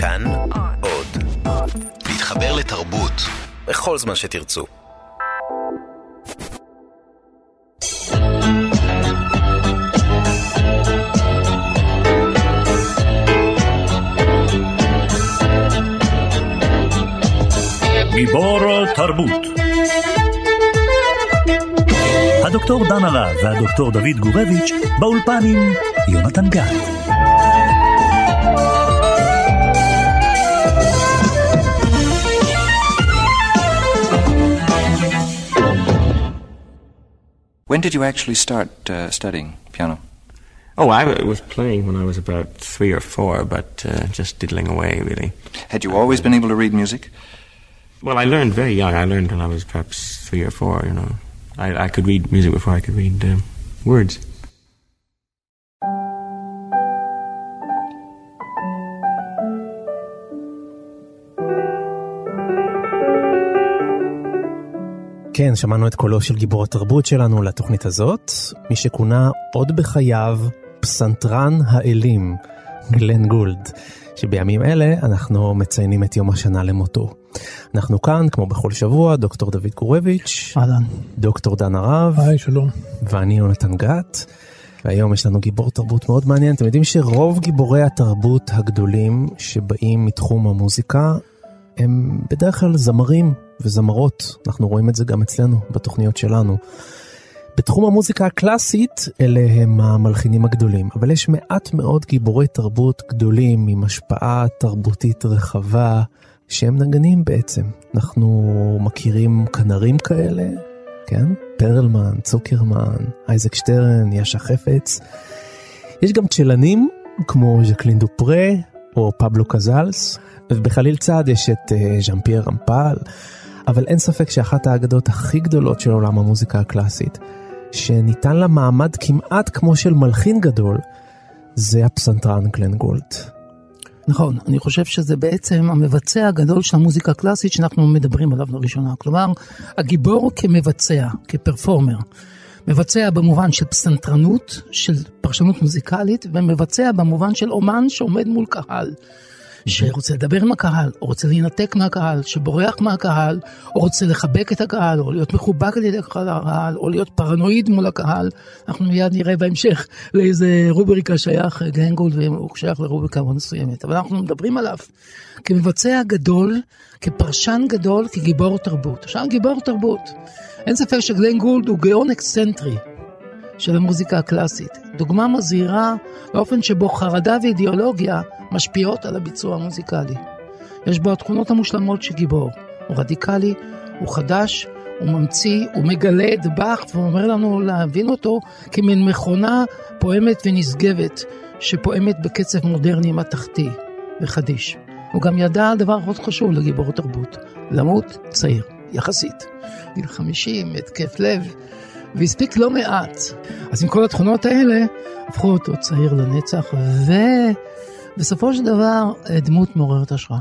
כאן עוד. להתחבר לתרבות בכל זמן שתרצו. גיבור תרבות הדוקטור דן הרב והדוקטור דוד גורביץ' באולפן עם יונתן גת. When did you actually start uh, studying piano? Oh, I was playing when I was about three or four, but uh, just diddling away, really. Had you always been able to read music? Well, I learned very young. I learned when I was perhaps three or four, you know. I, I could read music before I could read um, words. כן, שמענו את קולו של גיבור התרבות שלנו לתוכנית הזאת, מי שכונה עוד בחייו פסנתרן האלים, גלן גולד, שבימים אלה אנחנו מציינים את יום השנה למותו. אנחנו כאן, כמו בכל שבוע, דוקטור דוד גורביץ', אהלן. דוקטור דן הרב, היי, שלום. ואני יונתן גת. והיום יש לנו גיבור תרבות מאוד מעניין. אתם יודעים שרוב גיבורי התרבות הגדולים שבאים מתחום המוזיקה הם בדרך כלל זמרים וזמרות. אנחנו רואים את זה גם אצלנו, בתוכניות שלנו. בתחום המוזיקה הקלאסית אלה הם המלחינים הגדולים, אבל יש מעט מאוד גיבורי תרבות גדולים עם השפעה תרבותית רחבה שהם נגנים בעצם. אנחנו מכירים כנרים כאלה, כן? פרלמן, צוקרמן, אייזק שטרן, יאשה חפץ. יש גם צ'לנים כמו ז'קלין דופרה או פבלו קזלס, ובחליל צד יש את uh, ז'אן פייר רמפל, אבל אין ספק שאחת האגדות הכי גדולות של עולם המוזיקה הקלאסית, שניתן לה מעמד כמעט כמו של מלחין גדול, זה הפסנתרן גלן גולד. נכון, אני חושב שזה בעצם המבצע הגדול של המוזיקה הקלאסית שאנחנו מדברים עליו לראשונה. כלומר, הגיבור כמבצע, כפרפורמר. מבצע במובן של פסנתרנות, של פרשנות מוזיקלית, ומבצע במובן של אומן שעומד מול קהל. שרוצה לדבר עם הקהל, או רוצה להינתק מהקהל, שבורח מהקהל, או רוצה לחבק את הקהל, או להיות מחובק על ידי הקהל, או להיות פרנואיד מול הקהל. אנחנו מיד נראה בהמשך לאיזה רובריקה שייך גלן גולד, והוא שייך לרובריקה מאוד מסוימת. אבל אנחנו מדברים עליו כמבצע גדול, כפרשן גדול, כגיבור תרבות. עכשיו גיבור תרבות. אין ספק שגלן גולד הוא גאון אקסצנטרי של המוזיקה הקלאסית. דוגמה מזהירה לאופן שבו חרדה ואידיאולוגיה משפיעות על הביצוע המוזיקלי. יש בו התכונות המושלמות של גיבור. הוא רדיקלי, הוא חדש, הוא ממציא, הוא מגלה את באך ואומר לנו להבין אותו כמין מכונה פועמת ונשגבת שפועמת בקצב מודרני מתכתי וחדיש. הוא גם ידע דבר מאוד חשוב לגיבור תרבות, למות צעיר, יחסית. גיל 50, התקף לב, והספיק לא מעט. אז עם כל התכונות האלה, הפכו אותו צעיר לנצח, ובסופו של דבר דמות מעוררת השראה.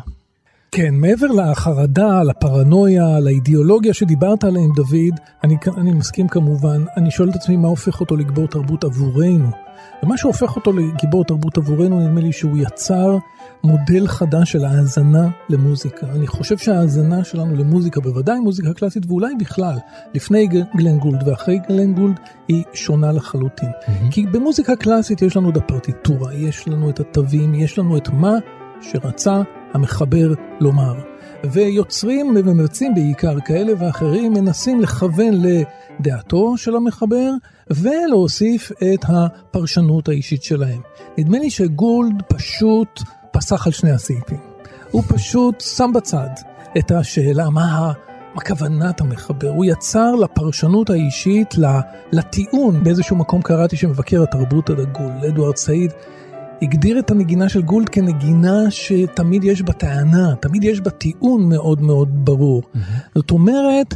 כן, מעבר לחרדה, לפרנויה, לאידיאולוגיה שדיברת עליהם, דוד, אני, אני מסכים כמובן, אני שואל את עצמי מה הופך אותו לגיבור תרבות עבורנו. ומה שהופך אותו לגיבור תרבות עבורנו, נדמה לי שהוא יצר מודל חדש של האזנה למוזיקה. אני חושב שההאזנה שלנו למוזיקה, בוודאי מוזיקה קלאסית ואולי בכלל, לפני גלן גולד ואחרי גלן גולד, היא שונה לחלוטין. Mm-hmm. כי במוזיקה קלאסית יש לנו את הפרטיטורה, יש לנו את התווים, יש לנו את מה שרצה המחבר לומר. ויוצרים ומבצעים בעיקר כאלה ואחרים מנסים לכוון לדעתו של המחבר ולהוסיף את הפרשנות האישית שלהם. נדמה לי שגולד פשוט פסח על שני הסעיפים. הוא פשוט שם בצד את השאלה מה, מה כוונת המחבר. הוא יצר לפרשנות האישית, לטיעון, באיזשהו מקום קראתי שמבקר התרבות הדגול, אדוארד סעיד, הגדיר את הנגינה של גולד כנגינה שתמיד יש בה טענה, תמיד יש בה טיעון מאוד מאוד ברור. Mm-hmm. זאת אומרת,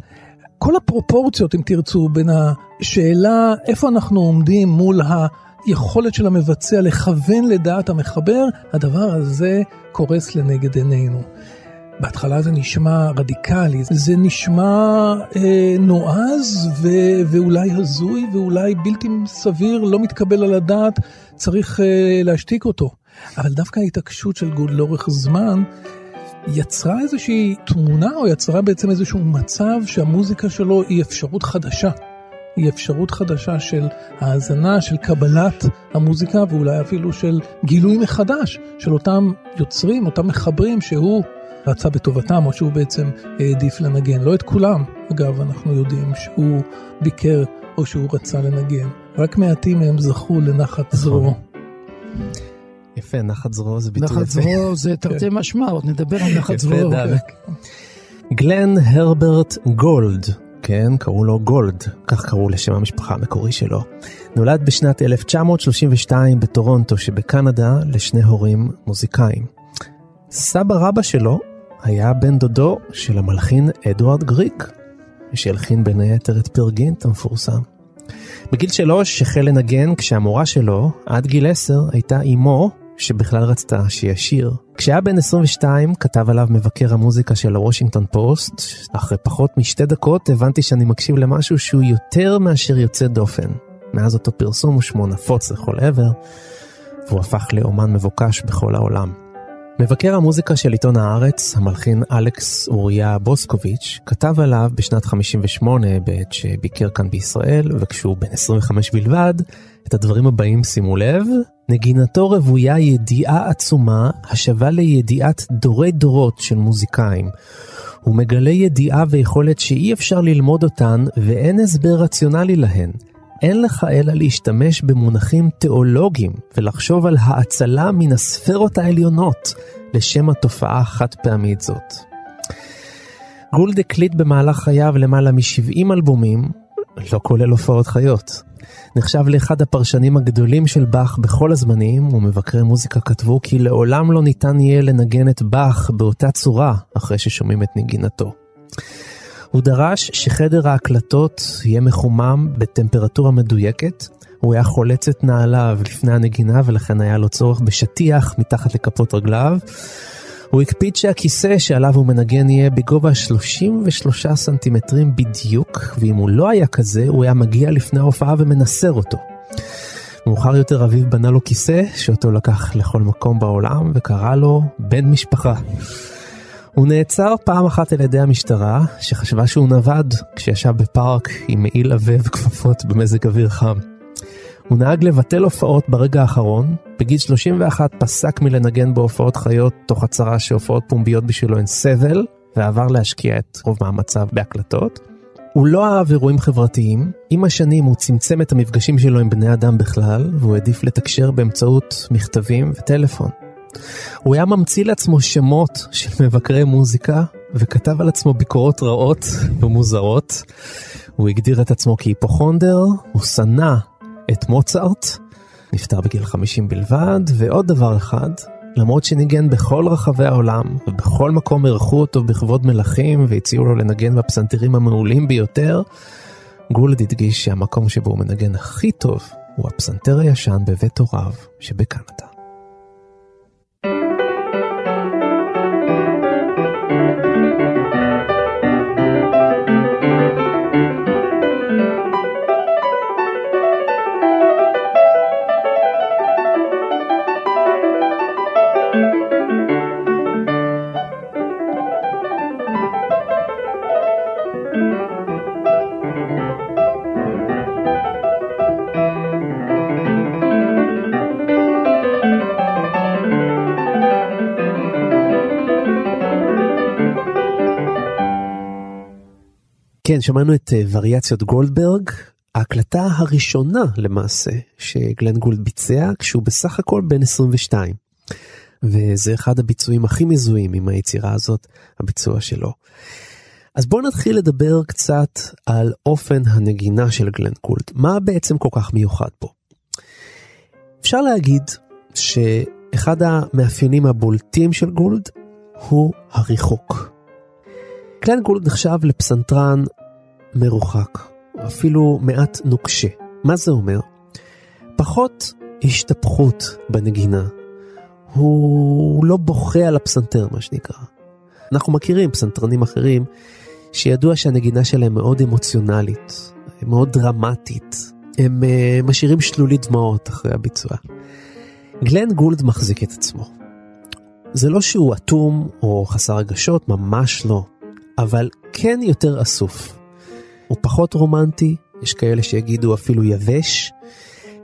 כל הפרופורציות, אם תרצו, בין השאלה איפה אנחנו עומדים מול היכולת של המבצע לכוון לדעת המחבר, הדבר הזה קורס לנגד עינינו. בהתחלה זה נשמע רדיקלי, זה נשמע אה, נועז ו, ואולי הזוי ואולי בלתי סביר, לא מתקבל על הדעת, צריך אה, להשתיק אותו. אבל דווקא ההתעקשות של גוד לאורך זמן יצרה איזושהי תמונה או יצרה בעצם איזשהו מצב שהמוזיקה שלו היא אפשרות חדשה. היא אפשרות חדשה של האזנה, של קבלת המוזיקה ואולי אפילו של גילוי מחדש של אותם יוצרים, אותם מחברים שהוא רצה בטובתם או שהוא בעצם העדיף לנגן. לא את כולם, אגב, אנחנו יודעים שהוא ביקר או שהוא רצה לנגן. רק מעטים מהם זכו לנחת זרועו. יפה, נחת זרועו זה ביטוי יפה. נחת זרועו זה תרתי משמע, עוד נדבר על נחת זרועו. גלן הרברט גולד, כן, קראו לו גולד, כך קראו לשם המשפחה המקורי שלו. נולד בשנת 1932 בטורונטו שבקנדה לשני הורים מוזיקאים. סבא רבא שלו היה בן דודו של המלחין אדוארד גריק, שהלחין בין היתר את פרגינט המפורסם. בגיל שלוש החל לנגן כשהמורה שלו, עד גיל עשר, הייתה אמו, שבכלל רצתה שישיר. כשהיה בן 22 כתב עליו מבקר המוזיקה של הוושינגטון פוסט, אחרי פחות משתי דקות הבנתי שאני מקשיב למשהו שהוא יותר מאשר יוצא דופן. מאז אותו פרסום הוא שמו נפוץ לכל עבר, והוא הפך לאומן מבוקש בכל העולם. מבקר המוזיקה של עיתון הארץ, המלחין אלכס אוריה בוסקוביץ', כתב עליו בשנת 58 בעת שביקר כאן בישראל, וכשהוא בן 25 בלבד, את הדברים הבאים שימו לב, נגינתו רוויה ידיעה עצומה השווה לידיעת דורי דורות של מוזיקאים. הוא מגלה ידיעה ויכולת שאי אפשר ללמוד אותן ואין הסבר רציונלי להן. אין לך אלא להשתמש במונחים תיאולוגיים ולחשוב על האצלה מן הספרות העליונות לשם התופעה החד פעמית זאת. גולד הקליט במהלך חייו למעלה מ-70 אלבומים, לא כולל הופעות חיות. נחשב לאחד הפרשנים הגדולים של באך בכל הזמנים, ומבקרי מוזיקה כתבו כי לעולם לא ניתן יהיה לנגן את באך באותה צורה אחרי ששומעים את נגינתו. הוא דרש שחדר ההקלטות יהיה מחומם בטמפרטורה מדויקת. הוא היה חולץ את נעליו לפני הנגינה ולכן היה לו צורך בשטיח מתחת לכפות רגליו. הוא הקפיד שהכיסא שעליו הוא מנגן יהיה בגובה 33 סנטימטרים בדיוק, ואם הוא לא היה כזה, הוא היה מגיע לפני ההופעה ומנסר אותו. מאוחר יותר אביו בנה לו כיסא, שאותו לקח לכל מקום בעולם, וקרא לו בן משפחה. הוא נעצר פעם אחת על ידי המשטרה, שחשבה שהוא נווד כשישב בפארק עם מעיל עבה וכפפות במזג אוויר חם. הוא נהג לבטל הופעות ברגע האחרון, בגיל 31 פסק מלנגן בהופעות חיות תוך הצהרה שהופעות פומביות בשבילו הן סבל, ועבר להשקיע את רוב מאמציו בהקלטות. הוא לא אהב אירועים חברתיים, עם השנים הוא צמצם את המפגשים שלו עם בני אדם בכלל, והוא העדיף לתקשר באמצעות מכתבים וטלפון. הוא היה ממציא לעצמו שמות של מבקרי מוזיקה, וכתב על עצמו ביקורות רעות ומוזרות. הוא הגדיר את עצמו כהיפוכונדר, הוא שנא את מוצרט, נפטר בגיל 50 בלבד, ועוד דבר אחד, למרות שניגן בכל רחבי העולם, ובכל מקום אירחו אותו בכבוד מלכים והציעו לו לנגן בפסנתרים המעולים ביותר, גולד הדגיש שהמקום שבו הוא מנגן הכי טוב הוא הפסנתר הישן בבית הוריו שבקנדה. כן, שמענו את אה, וריאציות גולדברג, ההקלטה הראשונה למעשה שגלן גולד ביצע כשהוא בסך הכל בן 22. וזה אחד הביצועים הכי מזוהים עם היצירה הזאת, הביצוע שלו. אז בואו נתחיל לדבר קצת על אופן הנגינה של גלן גולד. מה בעצם כל כך מיוחד פה? אפשר להגיד שאחד המאפיינים הבולטים של גולד הוא הריחוק. גלן גולד נחשב לפסנתרן מרוחק, אפילו מעט נוקשה. מה זה אומר? פחות השתפכות בנגינה. הוא לא בוכה על הפסנתר, מה שנקרא. אנחנו מכירים פסנתרנים אחרים שידוע שהנגינה שלהם מאוד אמוציונלית, מאוד דרמטית. הם uh, משאירים שלולית דמעות אחרי הביצוע. גלן גולד מחזיק את עצמו. זה לא שהוא אטום או חסר רגשות, ממש לא, אבל כן יותר אסוף. הוא פחות רומנטי, יש כאלה שיגידו אפילו יבש,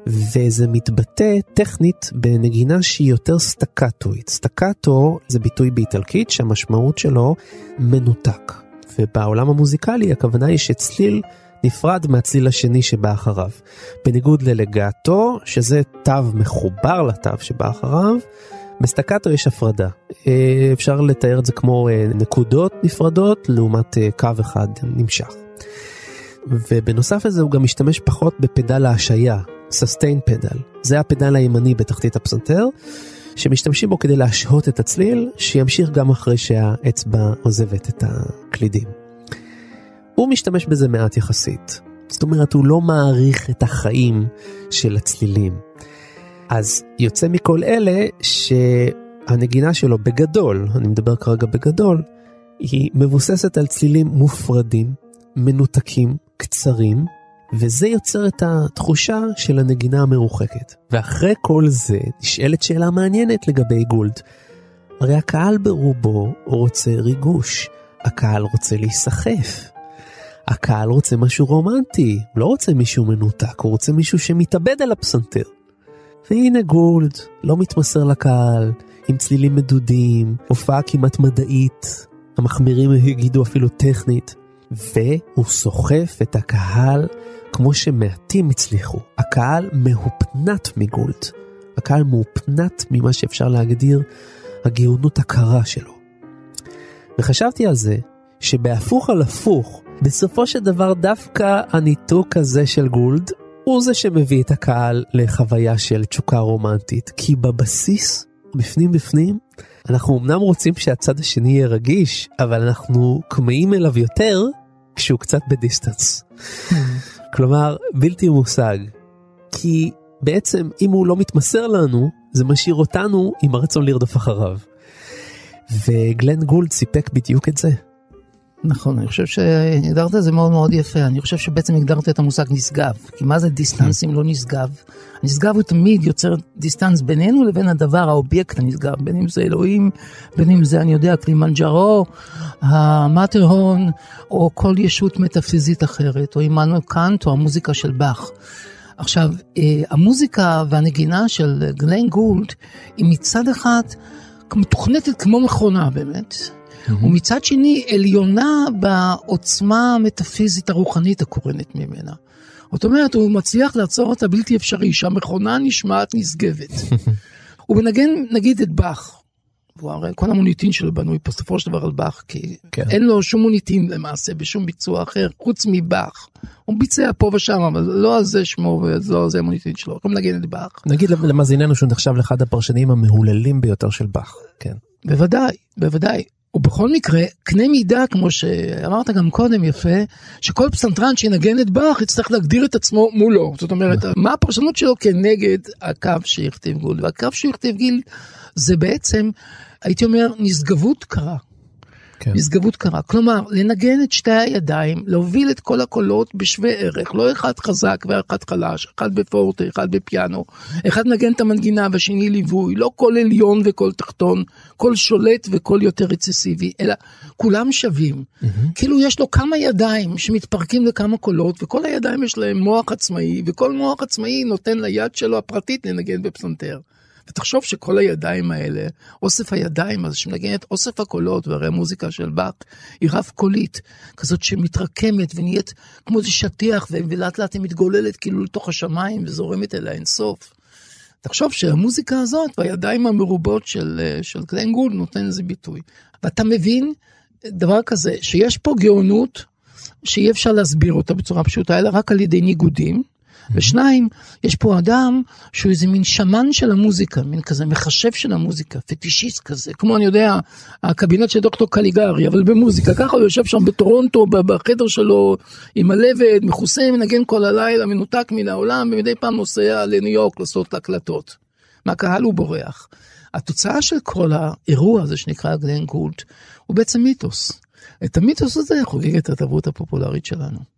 וזה מתבטא טכנית בנגינה שהיא יותר סטקטואית. סטקטו זה ביטוי באיטלקית שהמשמעות שלו מנותק. ובעולם המוזיקלי הכוונה היא שצליל נפרד מהצליל השני שבא אחריו. בניגוד ללגטו, שזה תו מחובר לתו שבא אחריו, בסטקטו יש הפרדה. אה, אפשר לתאר את זה כמו אה, נקודות נפרדות לעומת אה, קו אחד נמשך. ובנוסף לזה הוא גם משתמש פחות בפדל ההשעיה, sustain פדל. זה הפדל הימני בתחתית הפסנתר, שמשתמשים בו כדי להשהות את הצליל, שימשיך גם אחרי שהאצבע עוזבת את הקלידים. הוא משתמש בזה מעט יחסית. זאת אומרת, הוא לא מעריך את החיים של הצלילים. אז יוצא מכל אלה שהנגינה שלו בגדול, אני מדבר כרגע בגדול, היא מבוססת על צלילים מופרדים, מנותקים, קצרים, וזה יוצר את התחושה של הנגינה המרוחקת. ואחרי כל זה נשאלת שאלה מעניינת לגבי גולד. הרי הקהל ברובו רוצה ריגוש, הקהל רוצה להיסחף. הקהל רוצה משהו רומנטי, הוא לא רוצה מישהו מנותק, הוא רוצה מישהו שמתאבד על הפסנתר. והנה גולד, לא מתמסר לקהל, עם צלילים מדודים, הופעה כמעט מדעית, המחמירים יגידו אפילו טכנית, והוא סוחף את הקהל כמו שמעטים הצליחו. הקהל מהופנט מגולד. הקהל מהופנט ממה שאפשר להגדיר הגאונות הקרה שלו. וחשבתי על זה שבהפוך על הפוך, בסופו של דבר דווקא הניתוק הזה של גולד הוא זה שמביא את הקהל לחוויה של תשוקה רומנטית, כי בבסיס, בפנים בפנים, אנחנו אמנם רוצים שהצד השני יהיה רגיש, אבל אנחנו כמהים אליו יותר כשהוא קצת בדיסטנס. כלומר, בלתי מושג. כי בעצם אם הוא לא מתמסר לנו, זה משאיר אותנו עם הרצון לרדוף אחריו. וגלן גולד סיפק בדיוק את זה. נכון, אני חושב שהגדרת את זה מאוד מאוד יפה. אני חושב שבעצם הגדרת את המושג נשגב. כי מה זה distance אם לא נשגב? הנשגב הוא תמיד יוצר distance בינינו לבין הדבר, האובייקט הנשגב, בין אם זה אלוהים, בין אם זה, אני יודע, קלימנג'רו, המטרהורן, או כל ישות מטאפיזית אחרת, או עמנואל קאנט, או המוזיקה של באך. עכשיו, אה, המוזיקה והנגינה של גליין גולד היא מצד אחד מתוכנתת כמו מכונה באמת. ומצד שני עליונה בעוצמה המטאפיזית הרוחנית הקורנת ממנה. זאת אומרת, הוא מצליח לעצור את הבלתי אפשרי, שהמכונה נשמעת נשגבת. הוא מנגן נגיד את באך. והוא הרי כל המוניטין שלו בנוי בסופו של דבר על באך, כי כן. אין לו שום מוניטין למעשה בשום ביצוע אחר, חוץ מבאך. הוא ביצע פה ושם, אבל לא על זה שמו ולא זה המוניטין שלו, הוא מנגן את באך. נגיד למאזיננו שהוא נחשב לאחד הפרשנים המהוללים ביותר של באך, כן. בוודאי, בוודאי. ובכל מקרה, קנה מידה, כמו שאמרת גם קודם יפה, שכל פסנתרן שינגן את באך יצטרך להגדיר את עצמו מולו. זאת אומרת, מה הפרשנות שלו כנגד הקו שהכתיב גולד? והקו שהכתיב גיל זה בעצם, הייתי אומר, נשגבות קרה. כן. נשגבות קרה. כלומר, לנגן את שתי הידיים, להוביל את כל הקולות בשווה ערך, לא אחד חזק ואחד חלש, אחד בפורטה, אחד בפיאנו, אחד נגן את המנגינה והשני ליווי, לא קול עליון וקול תחתון, קול שולט וקול יותר רצסיבי, אלא כולם שווים. Mm-hmm. כאילו יש לו כמה ידיים שמתפרקים לכמה קולות, וכל הידיים יש להם מוח עצמאי, וכל מוח עצמאי נותן ליד שלו הפרטית לנגן בפסנתר. ותחשוב שכל הידיים האלה, אוסף הידיים הזה שמנגנת אוסף הקולות, והרי המוזיקה של באך היא רב קולית, כזאת שמתרקמת ונהיית כמו איזה שטיח, ולאט לאט היא מתגוללת כאילו לתוך השמיים וזורמת אליה אינסוף. תחשוב שהמוזיקה הזאת והידיים המרובות של, של גלן גולד נותן לזה ביטוי. ואתה מבין דבר כזה, שיש פה גאונות שאי אפשר להסביר אותה בצורה פשוטה, אלא רק על ידי ניגודים. ושניים, יש פה אדם שהוא איזה מין שמן של המוזיקה, מין כזה מחשב של המוזיקה, פטישיסט כזה, כמו אני יודע, הקבינט של דוקטור קליגרי, אבל במוזיקה, ככה הוא יושב שם בטורונטו, בחדר שלו, עם הלבד, מכוסה, מנגן כל הלילה, מנותק מן העולם, ומדי פעם נוסע לניו יורק לעשות הקלטות. מהקהל הוא בורח. התוצאה של כל האירוע הזה שנקרא גלן גולד, הוא בעצם מיתוס. את המיתוס הזה חוגג את התרבות הפופולרית שלנו.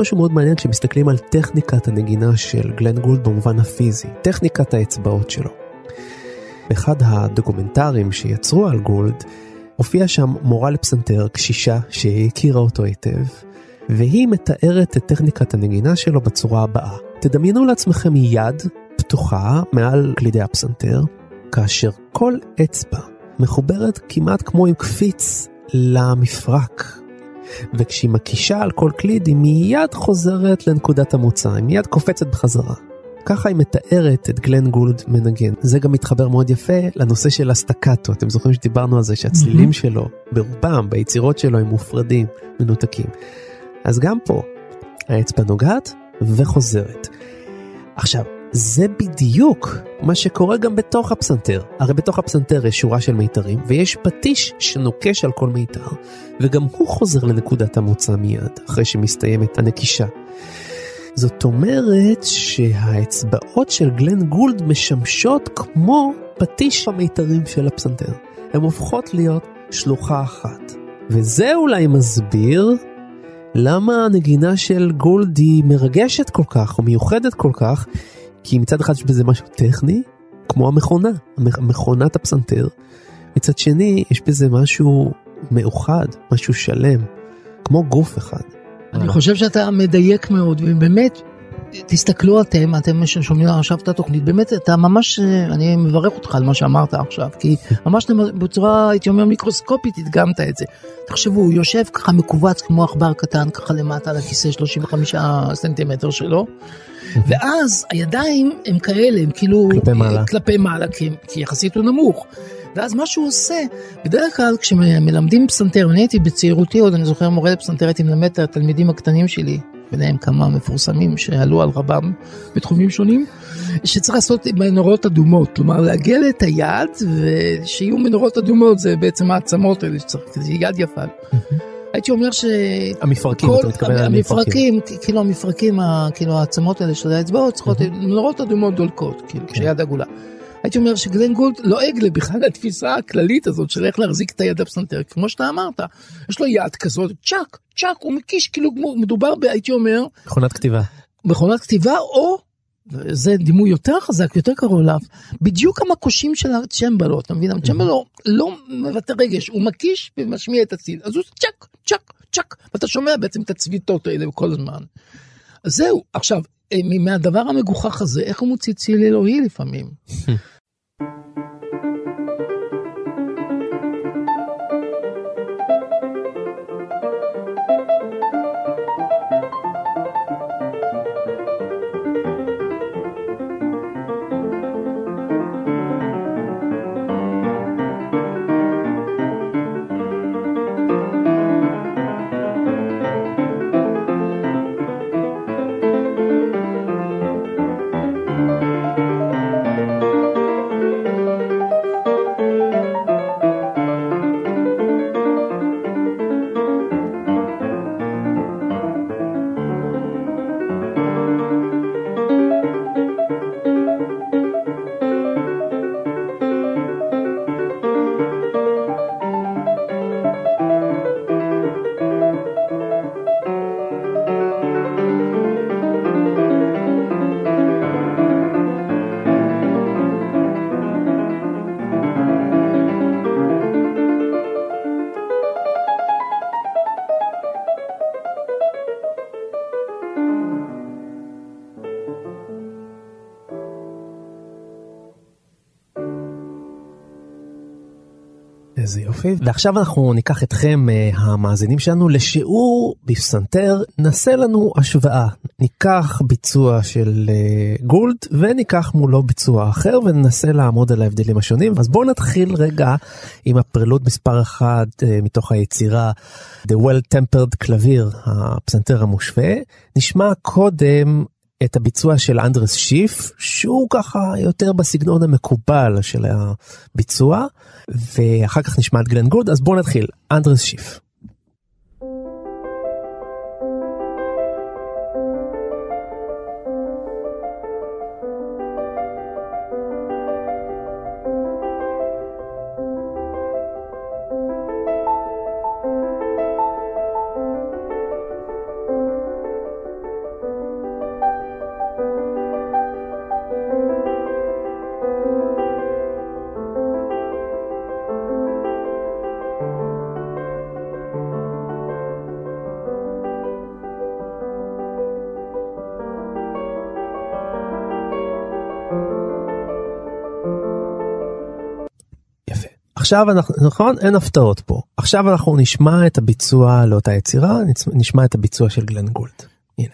משהו מאוד מעניין כשמסתכלים על טכניקת הנגינה של גלן גולד במובן הפיזי, טכניקת האצבעות שלו. באחד הדוקומנטרים שיצרו על גולד, הופיעה שם מורה לפסנתר, קשישה שהכירה אותו היטב, והיא מתארת את טכניקת הנגינה שלו בצורה הבאה. תדמיינו לעצמכם יד פתוחה מעל קלידי הפסנתר, כאשר כל אצבע מחוברת כמעט כמו עם קפיץ למפרק. וכשהיא מקישה על כל קליד היא מיד חוזרת לנקודת המוצא, היא מיד קופצת בחזרה. ככה היא מתארת את גלן גולד מנגן. זה גם מתחבר מאוד יפה לנושא של הסטקטו. אתם זוכרים שדיברנו על זה שהצלילים mm-hmm. שלו, ברובם, ביצירות שלו, הם מופרדים, מנותקים. אז גם פה, האצבע נוגעת וחוזרת. עכשיו, זה בדיוק מה שקורה גם בתוך הפסנתר. הרי בתוך הפסנתר יש שורה של מיתרים, ויש פטיש שנוקש על כל מיתר, וגם הוא חוזר לנקודת המוצא מיד, אחרי שמסתיימת הנקישה. זאת אומרת שהאצבעות של גלן גולד משמשות כמו פטיש המיתרים של הפסנתר. הן הופכות להיות שלוחה אחת. וזה אולי מסביר למה הנגינה של גולד היא מרגשת כל כך, או מיוחדת כל כך, כי מצד אחד יש בזה משהו טכני, כמו המכונה, מכונת הפסנתר. מצד שני, יש בזה משהו מאוחד, משהו שלם, כמו גוף אחד. אני חושב שאתה מדייק מאוד, ובאמת, תסתכלו אתם, אתם ששומעים עכשיו את התוכנית, באמת אתה ממש, אני מברך אותך על מה שאמרת עכשיו, כי ממש בצורה, הייתי אומר, מיקרוסקופית הדגמת את זה. תחשבו, הוא יושב ככה מכווץ כמו עכבר קטן, ככה למטה על הכיסא 35 סנטימטר שלו, ואז הידיים הם כאלה, הם כאילו... כלפי מעלה. כלפי מעלה, כי, כי יחסית הוא נמוך. ואז מה שהוא עושה, בדרך כלל כשמלמדים פסנתר, אני הייתי בצעירותי עוד, אני זוכר מורה לפסנתר, הייתי מלמד את התלמידים הקטנים שלי, ביניהם כמה מפורסמים שעלו על רבם בתחומים שונים, שצריך לעשות מנורות אדומות, כלומר לעגל את היד ושיהיו מנורות אדומות, זה בעצם העצמות האלה שצריך, זה יד יפה. הייתי אומר ש... המפרקים, אתה מתכוון על המפרקים. כאילו המפרקים, כאילו העצמות האלה של האצבעות צריכות מנורות אדומות דולקות, כאילו, כן. כשיד עגולה. הייתי אומר שגלן גולד לועג לא בכלל לתפיסה הכללית הזאת של איך להחזיק את היד הפסנתר, כמו שאתה אמרת, יש לו יד כזאת, צ'אק, צ'אק, הוא מקיש, כאילו מדובר, ב, הייתי אומר, מכונת כתיבה. מכונת כתיבה, או, זה דימוי יותר חזק, יותר קרוב אליו, בדיוק המקושים של הצ'מבלו, אתה מבין? הצ'מבלו לא מבטא רגש, הוא מקיש ומשמיע את הציל, אז הוא צ'אק, צ'אק, צ'אק, ואתה שומע בעצם את הצביטות האלה כל הזמן. זהו, עכשיו, מהדבר המגוחך הזה, איך הוא מוציא ציל אלוהי לפעמים? יופי. ועכשיו אנחנו ניקח אתכם, uh, המאזינים שלנו, לשיעור בפסנתר, נעשה לנו השוואה. ניקח ביצוע של uh, גולד וניקח מולו ביצוע אחר וננסה לעמוד על ההבדלים השונים. אז בואו נתחיל רגע עם הפרלוד מספר אחד uh, מתוך היצירה The Well Tempered קלביר, הפסנתר המושווה. נשמע קודם את הביצוע של אנדרס שיף, שהוא ככה יותר בסגנון המקובל של הביצוע, ואחר כך נשמע את גלן גוד, אז בואו נתחיל, אנדרס שיף. עכשיו אנחנו, נכון? אין הפתעות פה. עכשיו אנחנו נשמע את הביצוע לאותה יצירה, נשמע את הביצוע של גלן גולד. הנה.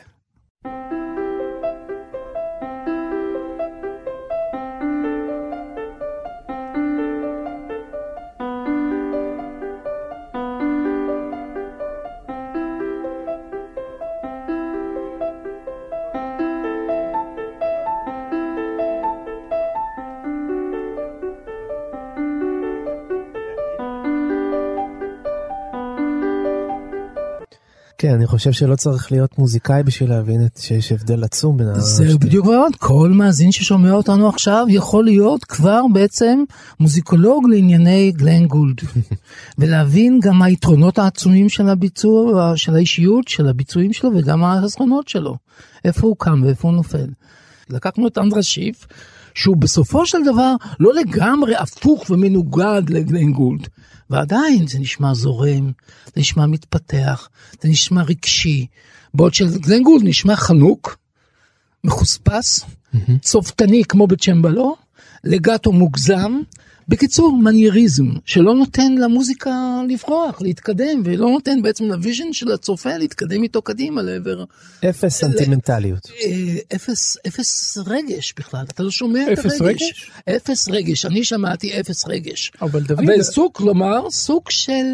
כן, אני חושב שלא צריך להיות מוזיקאי בשביל להבין את שיש הבדל עצום בין השתיים. זה בדיוק מאוד, כל מאזין ששומע אותנו עכשיו יכול להיות כבר בעצם מוזיקולוג לענייני גלן גולד. ולהבין גם היתרונות העצומים של הביצוע, של האישיות, של הביצועים שלו וגם החסרונות שלו. איפה הוא קם ואיפה הוא נופל. לקחנו את אנדרה שיף, שהוא בסופו של דבר לא לגמרי הפוך ומנוגד לגלן גולד. ועדיין זה נשמע זורם, זה נשמע מתפתח, זה נשמע רגשי. בעוד שגלן גולד נשמע חנוק, מחוספס, mm-hmm. צופתני כמו בצ'מבלו, לגטו מוגזם, בקיצור, מנייריזם, שלא נותן למוזיקה לברוח, להתקדם, ולא נותן בעצם ל vision של הצופה להתקדם איתו קדימה לעבר... אפס סנטימנטליות. אה, אפס, אפס רגש בכלל, אתה לא שומע את הרגש. אפס רגש? אפס רגש, אני שמעתי אפס רגש. אבל דוד... וסוג, כלומר, סוג של...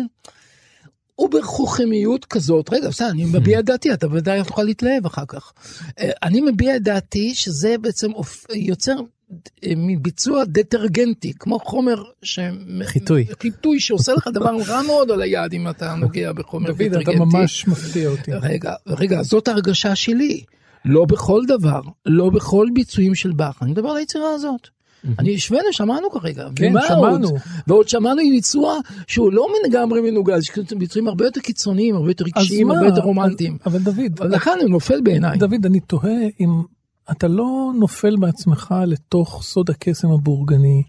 אובר חוכמיות כזאת, רגע, בסדר, אני מביע את דעתי, אתה ודאי תוכל להתלהב אחר כך. אה, אני מביע את דעתי שזה בעצם יוצר מביצוע דטרגנטי, כמו חומר ש... חיטוי. חיטוי שעושה לך דבר רע מאוד על היד אם אתה נוגע בחומר דוד, דטרגנטי. דוד, אתה ממש מפתיע אותי. רגע, רגע, זאת ההרגשה שלי. לא בכל דבר, לא בכל ביצועים של באך, אני מדבר על היצירה הזאת. אני השווינו, שמענו כרגע. כן, שמענו. עוד? ועוד שמענו עם ביצוע שהוא לא לגמרי מנוגד, יש ביצועים הרבה יותר קיצוניים, הרבה יותר רגשיים, הרבה יותר רומנטיים. אבל דוד... לכן הוא נופל בעיניי. דוד, אני תוהה אם אתה לא נופל בעצמך לתוך סוד הקסם הבורגני,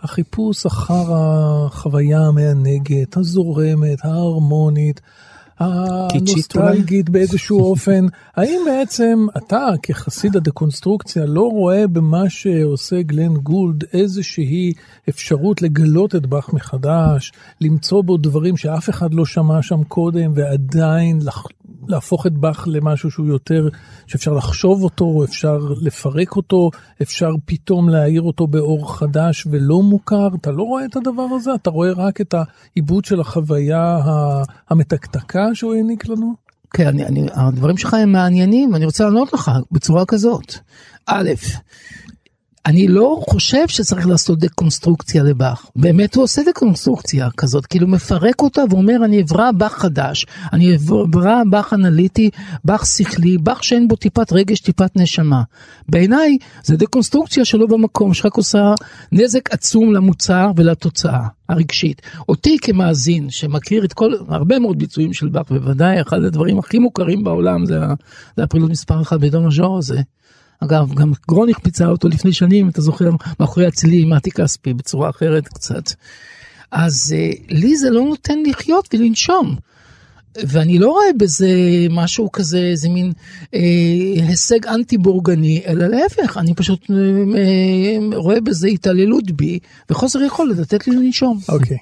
החיפוש אחר החוויה המענגת, הזורמת, ההרמונית, הנוסטלגית באיזשהו אופן. האם בעצם אתה כחסיד הדקונסטרוקציה לא רואה במה שעושה גלן גולד איזושהי אפשרות לגלות את באך מחדש, למצוא בו דברים שאף אחד לא שמע שם קודם ועדיין להפוך את באך למשהו שהוא יותר, שאפשר לחשוב אותו, אפשר לפרק אותו, אפשר פתאום להאיר אותו באור חדש ולא מוכר. אתה לא רואה את הדבר הזה? אתה רואה רק את העיבוד של החוויה המתקתקה שהוא העניק לנו? כן, אני, אני, הדברים שלך הם מעניינים, ואני רוצה לענות לך בצורה כזאת. א', אני לא חושב שצריך לעשות דקונסטרוקציה לבאך. באמת הוא עושה דקונסטרוקציה כזאת, כאילו מפרק אותה ואומר אני אברא באך חדש, אני אברא באך אנליטי, באך שכלי, באך שאין בו טיפת רגש, טיפת נשמה. בעיניי זה דקונסטרוקציה שלא במקום, שרק עושה נזק עצום למוצר ולתוצאה הרגשית. אותי כמאזין שמכיר את כל, הרבה מאוד ביצועים של באך, בוודאי אחד הדברים הכי מוכרים בעולם זה, זה הפעילות מספר אחת בדו מז'ור הזה. אגב, גם גרוניך פיצה אותו לפני שנים, אתה זוכר, מאחורי הצלי עם מתי כספי, בצורה אחרת קצת. אז אה, לי זה לא נותן לחיות ולנשום. ואני לא רואה בזה משהו כזה, איזה מין אה, הישג אנטי בורגני, אלא להפך, אני פשוט אה, אה, רואה בזה התעללות בי וחוסר יכולת לתת לי לנשום. אוקיי. Okay.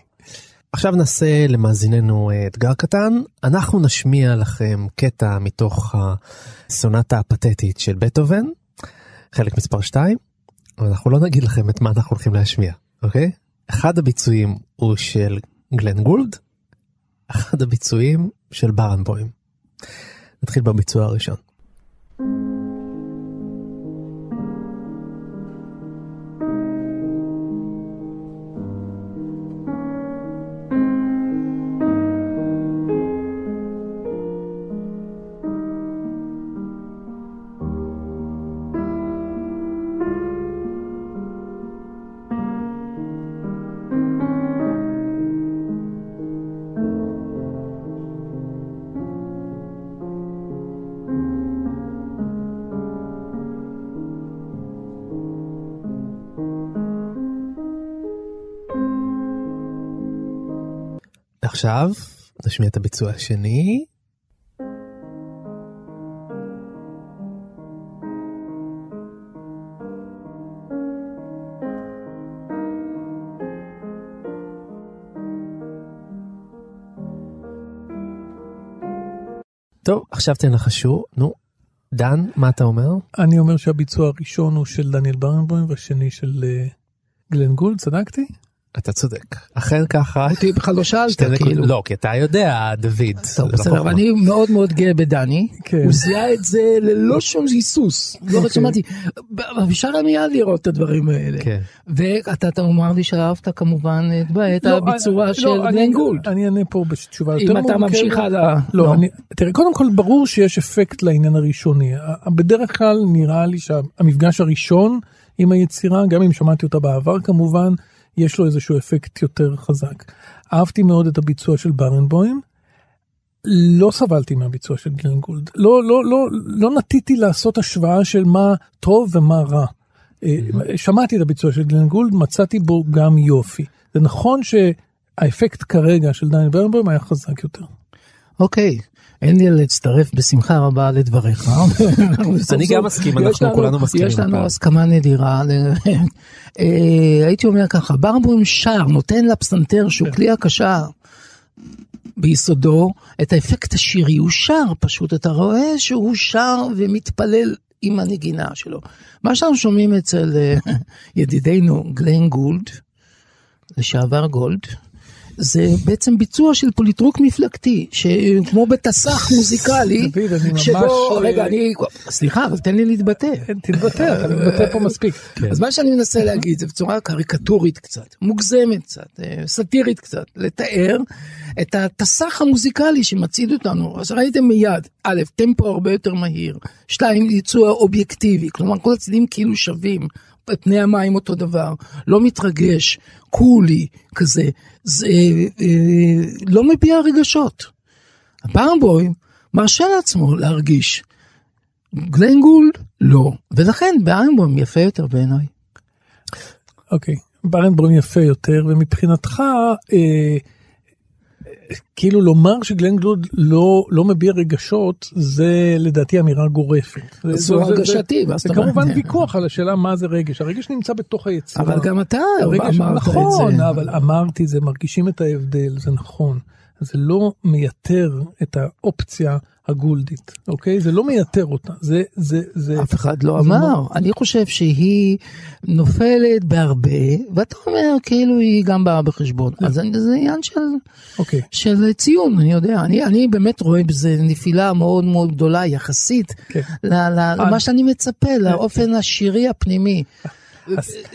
עכשיו נעשה למאזיננו אה, אתגר קטן, אנחנו נשמיע לכם קטע מתוך הסונטה הפתטית של בטהובן, חלק מספר 2, אנחנו לא נגיד לכם את מה אנחנו הולכים להשמיע, אוקיי? אחד הביצועים הוא של גלן גולד, אחד הביצועים של ברנבוים. נתחיל בביצוע הראשון. עכשיו נשמיע את הביצוע השני. טוב, עכשיו תנחשו, נו, דן, מה אתה אומר? אני אומר שהביצוע הראשון הוא של דניאל ברנבוים והשני של uh, גלן גולד, צדקתי? אתה צודק. אכן ככה. אותי בכלל לא שאלת, כאילו. לא, כי אתה יודע, דוד. טוב, לא בסדר, חוכמה. אבל אני מאוד מאוד גאה בדני, כן. הוא זיהה את זה ללא שום היסוס, לא רק שמעתי, אפשר היה מיד לראות את הדברים האלה. כן. ואתה אתה אומר לי שאהבת כמובן את- לא, הביצוע של לא, אני- גלן גולד. אני אענה פה בתשובה יותר אם אתה מורכבת. ממשיך הלאה. לא, אני, תראה, קודם כל ברור שיש אפקט לעניין הראשוני. בדרך כלל נראה לי שהמפגש הראשון עם היצירה, גם אם שמעתי אותה בעבר כמובן, יש לו איזשהו אפקט יותר חזק. אהבתי מאוד את הביצוע של ברנבוים. לא סבלתי מהביצוע של גלן גולד. לא, לא, לא, לא נטיתי לעשות השוואה של מה טוב ומה רע. אה, שמעתי את הביצוע של גלן גולד, מצאתי בו גם יופי. זה נכון שהאפקט כרגע של דניאל ברנבוים היה חזק יותר. אוקיי, אין לי להצטרף בשמחה רבה לדבריך. אני גם מסכים, אנחנו לנו- כולנו מסכימים יש לנו. הסכמה נדירה. אה, הייתי אומר ככה, ברבוים שר, נותן לפסנתר כן. שהוא כלי הקשה ביסודו, את האפקט השירי, הוא שר פשוט, אתה רואה שהוא שר ומתפלל עם הנגינה שלו. מה שאנחנו שומעים אצל אה, ידידנו גלן גולד, לשעבר גולד, זה בעצם ביצוע של פוליטרוק מפלגתי, שכמו בתס"ח מוזיקלי, שבו, רגע, אני, סליחה, אבל תן לי להתבטא. כן, תתבטא, אתה מתבטא פה מספיק. אז מה שאני מנסה להגיד זה בצורה קריקטורית קצת, מוגזמת קצת, אה, סאטירית קצת, לתאר את התס"ח המוזיקלי שמצעיד אותנו. אז ראיתם מיד, א', טמפו הרבה יותר מהיר, שתיים, ייצוע אובייקטיבי, כלומר כל הצדדים כאילו שווים, פני המים אותו דבר, לא מתרגש, קולי כזה, זה אה, לא מביע רגשות. ברנבוים מרשה לעצמו להרגיש. גלן גולד לא, ולכן בארנבוים יפה יותר בעיניי. אוקיי, ברנבוים יפה יותר, ומבחינתך, אה, כאילו לומר שגלן גלוד לא, לא מביע רגשות, זה לדעתי אמירה גורפת. זה- זו זה- זה- הרגשתי, זה, זה אומר, כמובן. ויכוח על השאלה מה זה רגש. הרגש נמצא בתוך היצירה. אבל גם אתה הרגש, אמרת נכון, את זה. אבל אמרתי זה, מרגישים את ההבדל, זה נכון. זה לא מייתר את האופציה הגולדית, אוקיי? זה לא מייתר אותה, זה, זה, זה... אף אחד לא זה אמר, לא- אני חושב שהיא נופלת בהרבה, ואתה אומר כאילו היא גם באה בחשבון, אז זה זה עניין של, אוקיי. של ציון, אני יודע, אני, אני באמת רואה בזה נפילה מאוד מאוד גדולה יחסית כן. ל- ל- למה שאני מצפה, לאופן השירי הפנימי.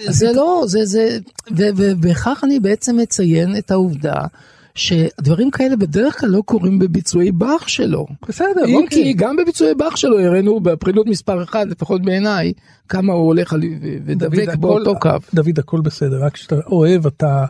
זה לא, זה, זה, ובכך אני בעצם מציין את העובדה שדברים כאלה בדרך כלל לא קורים בביצועי באך שלו. בסדר, אם אוקיי. כי גם בביצועי באך שלו הראינו בפרלוד מספר 1, לפחות בעיניי, כמה הוא הולך ודבק באותו קו. דוד, הכל בסדר, רק כשאתה אוהב, אתה,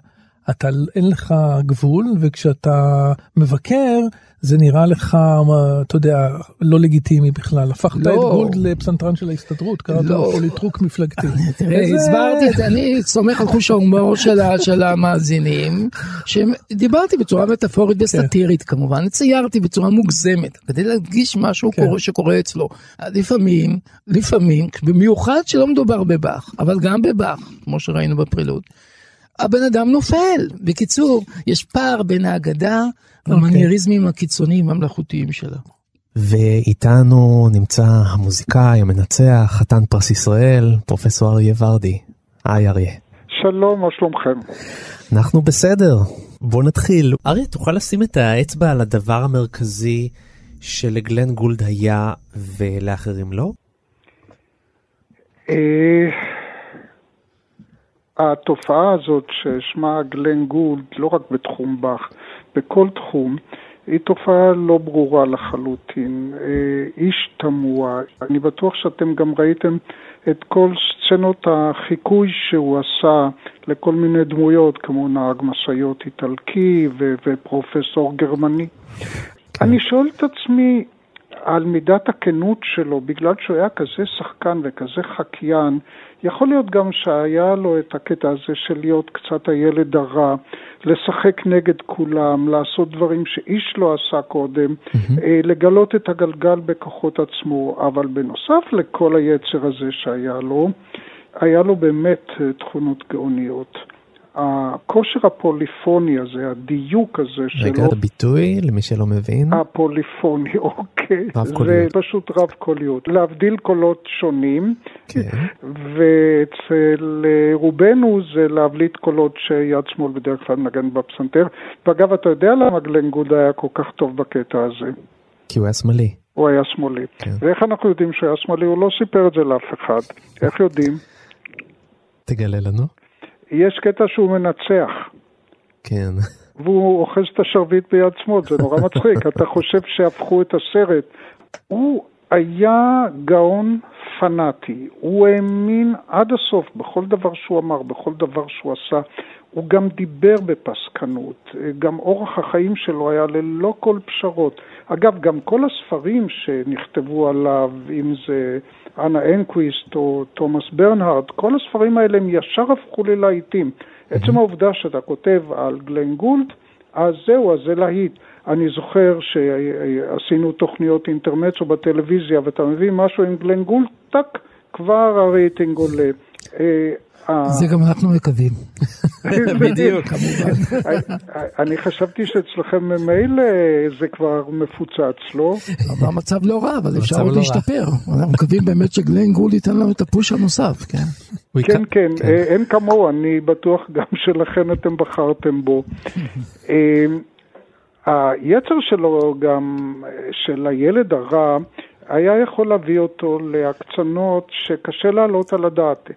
אתה, אין לך גבול, וכשאתה מבקר, זה נראה לך, מה, אתה יודע, לא לגיטימי בכלל. הפכת לא. את גולד לפסנתרן של ההסתדרות, קראת לא. לו פוליטרוק מפלגתי. תראה, הסברתי את זה, אני סומך על חוש ההומור של המאזינים, שדיברתי בצורה מטאפורית וסאטירית כמובן, ציירתי בצורה מוגזמת, כדי להדגיש משהו כן. קורה- שקורה אצלו. לפעמים, לפעמים, במיוחד שלא מדובר בבאך, אבל גם בבאך, כמו שראינו בפרילוד, הבן אדם נופל. בקיצור, יש פער בין האגדה והמנייריזמים הקיצוניים המלאכותיים שלה. ואיתנו נמצא המוזיקאי, המנצח, חתן פרס ישראל, פרופסור אריה ורדי. היי אריה. שלום, מה שלומכם? אנחנו בסדר. בוא נתחיל. אריה, תוכל לשים את האצבע על הדבר המרכזי שלגלן גולד היה ולאחרים לא? התופעה הזאת ששמה גלן גולד, לא רק בתחום באך, בכל תחום, היא תופעה לא ברורה לחלוטין. אה, איש תמוה. אני בטוח שאתם גם ראיתם את כל סצנות החיקוי שהוא עשה לכל מיני דמויות, כמו נהג משאיות איטלקי ו- ופרופסור גרמני. אני שואל את עצמי על מידת הכנות שלו, בגלל שהוא היה כזה שחקן וכזה חקיין, יכול להיות גם שהיה לו את הקטע הזה של להיות קצת הילד הרע, לשחק נגד כולם, לעשות דברים שאיש לא עשה קודם, אה, לגלות את הגלגל בכוחות עצמו, אבל בנוסף לכל היצר הזה שהיה לו, היה לו באמת אה, תכונות גאוניות. הכושר הפוליפוני הזה, הדיוק הזה שלו... רגע, הביטוי, למי שלא מבין. הפוליפוני, אוקיי. רב קוליות. זה פשוט רב קוליות. להבדיל קולות שונים, כן. ואצל אה, רובנו זה להבליט קולות שיד שמאל בדרך כלל מנגן בפסנתר. ואגב, אתה יודע למה גלן גוד היה כל כך טוב בקטע הזה? כי הוא היה שמאלי. הוא היה שמאלי. כן. ואיך אנחנו יודעים שהוא היה שמאלי? הוא לא סיפר את זה לאף אחד. איך יודעים? תגלה לנו. יש קטע שהוא מנצח. כן. והוא אוחז את השרביט ביד שמאל, זה נורא מצחיק, אתה חושב שהפכו את הסרט. הוא היה גאון פנאטי, הוא האמין עד הסוף בכל דבר שהוא אמר, בכל דבר שהוא עשה. הוא גם דיבר בפסקנות, גם אורח החיים שלו היה ללא כל פשרות. אגב, גם כל הספרים שנכתבו עליו, אם זה אנה אנקוויסט או תומאס ברנהארד, כל הספרים האלה הם ישר הפכו ללהיטים. עצם העובדה שאתה כותב על גלן גולד, אז זהו, אז זה להיט. אני זוכר שעשינו תוכניות אינטרמצו בטלוויזיה, ואתה מביא משהו עם גלן גולד, טאק, כבר הרייטינג עולה. אה, זה גם אנחנו מקווים. בדיוק. כמובן. אני חשבתי שאצלכם ממילא זה כבר מפוצץ, לא? אבל המצב לא רע, אבל אפשר עוד לא. להשתפר. אנחנו מקווים באמת שגלן גול ייתן לנו את הפוש הנוסף, כן? כן, יקע- כן, אה, אין כמוהו, אני בטוח גם שלכן אתם בחרתם בו. אה, היצר שלו גם, אה, של הילד הרע, היה יכול להביא אותו להקצנות שקשה להעלות על הדעת.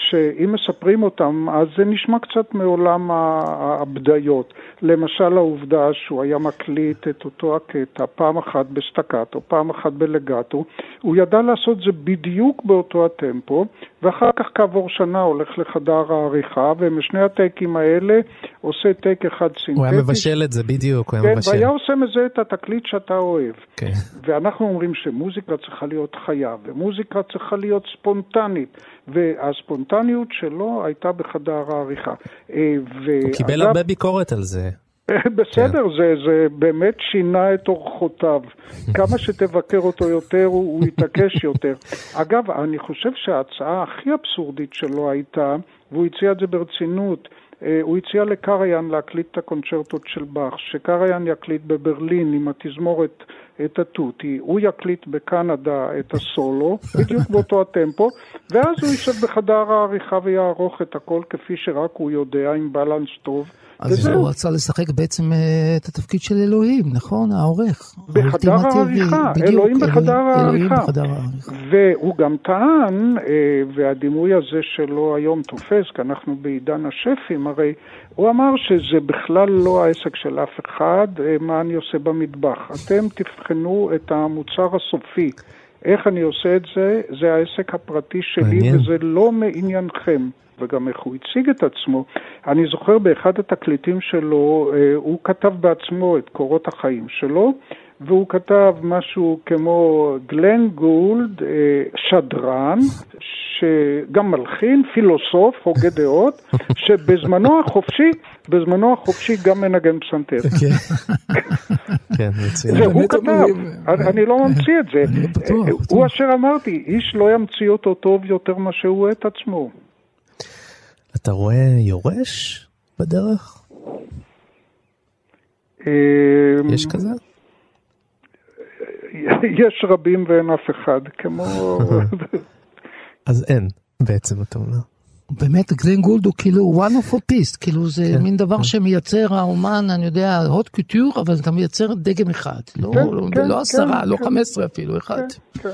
שאם מספרים אותם, אז זה נשמע קצת מעולם הבדיות. למשל העובדה שהוא היה מקליט את אותו הקטע פעם אחת בסטקטו, פעם אחת בלגטו, הוא ידע לעשות זה בדיוק באותו הטמפו, ואחר כך כעבור שנה הולך לחדר העריכה, ומשני הטייקים האלה עושה טייק אחד סינתטי. הוא היה מבשל את זה, בדיוק, הוא היה כן, מבשל. והיה עושה מזה את התקליט שאתה אוהב. כן. ואנחנו אומרים שמוזיקה צריכה להיות חיה, ומוזיקה צריכה להיות ספונטנית, והספונטניות שלו הייתה בחדר העריכה. אה, הוא קיבל הרבה ביקורת על זה. בסדר, זה, זה באמת שינה את אורחותיו. כמה שתבקר אותו יותר, הוא, הוא יתעקש יותר. אגב, אני חושב שההצעה הכי אבסורדית שלו הייתה, והוא הציע את זה ברצינות, אה, הוא הציע לקריין להקליט את הקונצ'רטות של באך, שקריין יקליט בברלין עם התזמורת את התותי, הוא יקליט בקנדה את הסולו, בדיוק באותו הטמפו, ואז הוא יישב בחדר העריכה ויערוך את הכל כפי שרק הוא יודע, עם בלנס טוב. אז וזהו. הוא רצה לשחק בעצם אה, את התפקיד של אלוהים, נכון? העורך. בחדר. העריכה, בדיוק, אלוהים בחדר אלוהים העריכה. בחדר העריכה. והוא גם טען, אה, והדימוי הזה שלו היום תופס, כי אנחנו בעידן השפים, הרי הוא אמר שזה בכלל לא העסק של אף אחד, אה, מה אני עושה במטבח. אתם תבחנו את המוצר הסופי. איך אני עושה את זה, זה העסק הפרטי שלי, מעניין. וזה לא מעניינכם. וגם איך הוא הציג את עצמו. אני זוכר באחד התקליטים שלו, אה, הוא כתב בעצמו את קורות החיים שלו, והוא כתב משהו כמו גלן גולד, אה, שדרן, שגם מלחין, פילוסוף, הוגה דעות, שבזמנו החופשי, בזמנו החופשי גם מנגן פסנתר. כן, מצוין. זה הוא כתב, אני לא ממציא את זה. בטוח, אה. הוא אשר אמרתי, איש לא ימציא אותו טוב יותר ממה שהוא את עצמו. אתה רואה יורש בדרך? אה, יש כזה? יש רבים ואין אף אחד, כמו... אז אין, בעצם אתה אומר. באמת גלן גולד הוא כאילו one of a piece, כאילו זה כן, מין דבר כן. שמייצר האומן, אני יודע, הוט קוטיור, אבל אתה מייצר דגם אחד, לא, כן, לא, כן, לא עשרה, כן, לא כן. חמש עשרה אפילו, אחד. כן.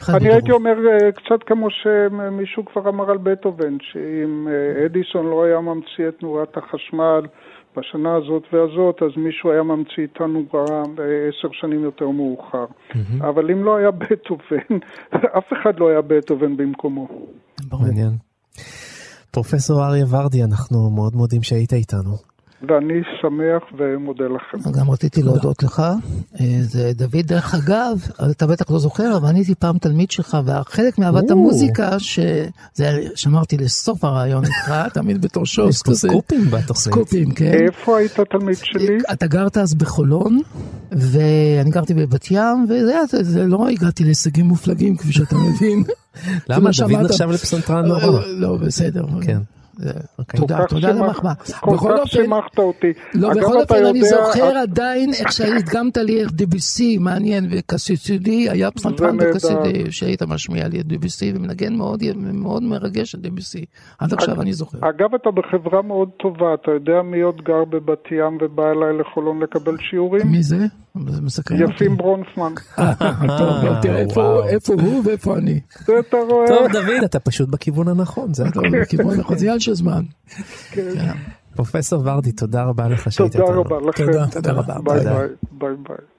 אחד אני. הייתי אומר אה, קצת כמו שמישהו כבר אמר על בטהובן, שאם אה, אדיסון לא היה ממציא את נורת החשמל בשנה הזאת והזאת, אז מישהו היה ממציא את הנורה אה, עשר שנים יותר מאוחר. אבל אם לא היה בטהובן, אף אחד לא היה בטהובן במקומו. ברור. מעניין. פרופסור אריה ורדי, אנחנו מאוד מודים שהיית איתנו. ואני שמח ומודה לכם. גם רציתי להודות לך. אה, זה דוד, דרך אגב, אתה בטח לא זוכר, אבל אני הייתי פעם תלמיד שלך, וחלק מאהבת. המוזיקה, שזה שמרתי לסוף הרעיון איתך, תמיד בתור יש שוס כזה. סקופים בתוכנית. סקופים, כן. איפה היית תלמיד שלי? אתה גרת אז בחולון, ואני גרתי בבת ים, וזה לא הגעתי להישגים מופלגים, כפי שאתה מבין. למה? מה דוד. נחשב לפסנתרן נורא. אה, לא, בסדר. כן. אוקיי. תודה, תודה על המחמאה. כל כך שימחת אותי. לא, בכל אופן אני זוכר עדיין איך שהדגמת לי איך דביסי, מעניין, וקסיסידי, היה פסנתרן בקסידי, שהיית משמיע לי את דביסי, ומנגן מאוד מרגש את דביסי. עד עכשיו אני זוכר. אגב, אתה בחברה מאוד טובה, אתה יודע מי עוד גר בבת ים ובא אליי לחולון לקבל שיעורים? מי זה? זה מסקרן אותי. יפים ברונסמן. טוב, תראה איפה הוא ואיפה אני. זה אתה רואה. טוב, דוד, אתה פשוט בכיוון הנכון, זה טוב, בכיוון הנכון, זה עניין של זמן. כן. פרופסור ורדי, תודה רבה לך שהיית תודה רבה לכם. תודה רבה. ביי ביי.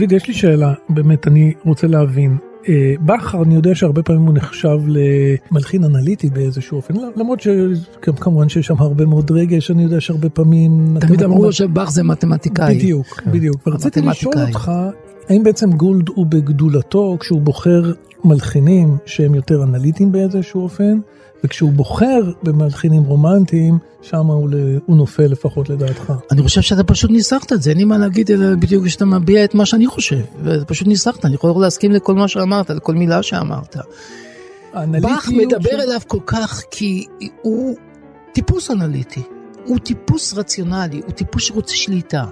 דוד, יש לי שאלה, באמת, אני רוצה להבין. אה, בכר, אני יודע שהרבה פעמים הוא נחשב למלחין אנליטי באיזשהו אופן, למרות שכמובן שיש שם הרבה מאוד רגש, אני יודע שהרבה פעמים... תמיד אמרו לו שבאך זה מתמטיקאי. בדיוק, כן. בדיוק. ורציתי לשאול אותך, האם בעצם גולד הוא בגדולתו כשהוא בוחר מלחינים שהם יותר אנליטיים באיזשהו אופן, וכשהוא בוחר במלחינים רומנטיים, שם הוא, הוא נופל לפחות לדעתך. אני חושב שאתה פשוט ניסחת את זה, אין לי מה להגיד אלא בדיוק כשאתה מביע את מה שאני חושב. פשוט ניסחת, אני יכול להסכים לכל מה שאמרת, לכל מילה שאמרת. באך מדבר ש... אליו כל כך כי הוא טיפוס אנליטי, הוא טיפוס רציונלי, הוא טיפוס שרוצה שליטה.